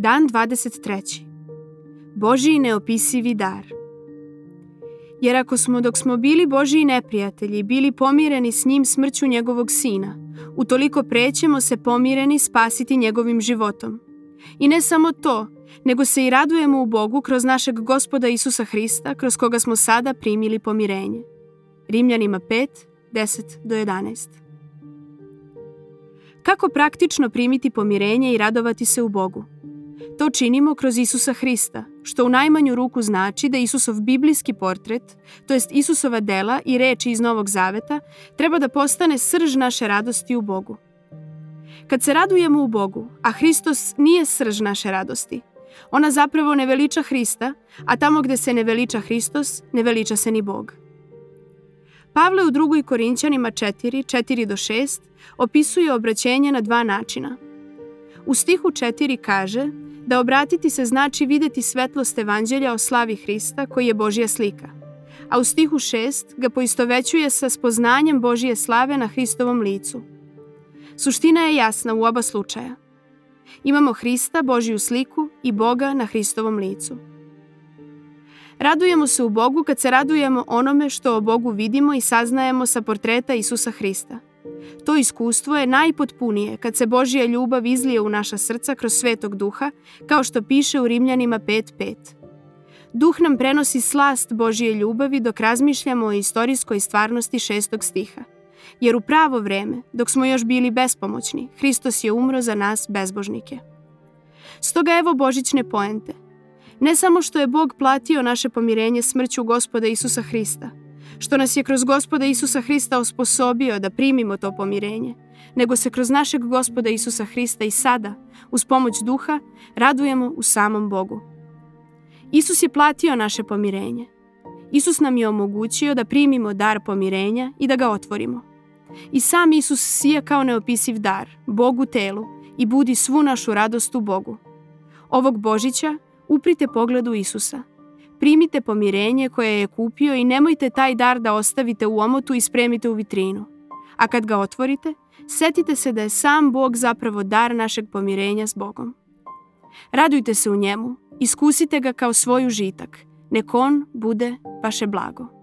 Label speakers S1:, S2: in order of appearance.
S1: Dan 23. Božiji neopisivi dar. Jer ako smo dok smo bili Božiji neprijatelji bili pomireni s njim smrću njegovog sina, utoliko prećemo se pomireni spasiti njegovim životom. I ne samo to, nego se i radujemo u Bogu kroz našeg gospoda Isusa Hrista, kroz koga smo sada primili pomirenje. Rimljanima 5, 10 do 11. Kako praktično primiti pomirenje i radovati se u Bogu? To činimo kroz Isusa Hrista, što u najmanju ruku znači da Isusov biblijski portret, to jest Isusova dela i reči iz Novog Zaveta, treba da postane srž naše radosti u Bogu. Kad se radujemo u Bogu, a Hristos nije srž naše radosti, ona zapravo ne veliča Hrista, a tamo gde se ne veliča Hristos, ne veliča se ni Bog. Pavle u drugoj Korinćanima 4, 4 do 6 opisuje obraćenje na dva načina. U stihu 4 kaže da obratiti se znači videti svetlost evanđelja o slavi Hrista koji je Božja slika. A u stihu 6 ga poistovećuje sa spoznanjem Božije slave na Hristovom licu. Suština je jasna u oba slučaja. Imamo Hrista, Božju sliku i Boga na Hristovom licu. Radujemo se u Bogu kad se radujemo onome što o Bogu vidimo i saznajemo sa portreta Isusa Hrista. To iskustvo je najpotpunije kad se Božja ljubav izlije u naša srca kroz svetog duha, kao što piše u Rimljanima 5.5. Duh nam prenosi slast Božje ljubavi dok razmišljamo o istorijskoj stvarnosti šestog stiha. Jer u pravo vreme, dok smo još bili bespomoćni, Hristos je umro za nas bezbožnike. Stoga evo božićne poente. Ne samo što je Bog platio naše pomirenje smrću gospoda Isusa Hrista – što nas je kroz gospoda Isusa Hrista osposobio da primimo to pomirenje, nego se kroz našeg gospoda Isusa Hrista i sada, uz pomoć duha, radujemo u samom Bogu. Isus je platio naše pomirenje. Isus nam je omogućio da primimo dar pomirenja i da ga otvorimo. I sam Isus sija kao neopisiv dar, Bogu telu, i budi svu našu radost u Bogu. Ovog Božića uprite pogledu Isusa – Primite pomirenje koje je kupio i nemojte taj dar da ostavite u omotu i spremite u vitrinu. A kad ga otvorite, setite se da je sam Bog zapravo dar našeg pomirenja s Bogom. Radujte se u njemu, iskusite ga kao svoj užitak, nek on bude vaše blago.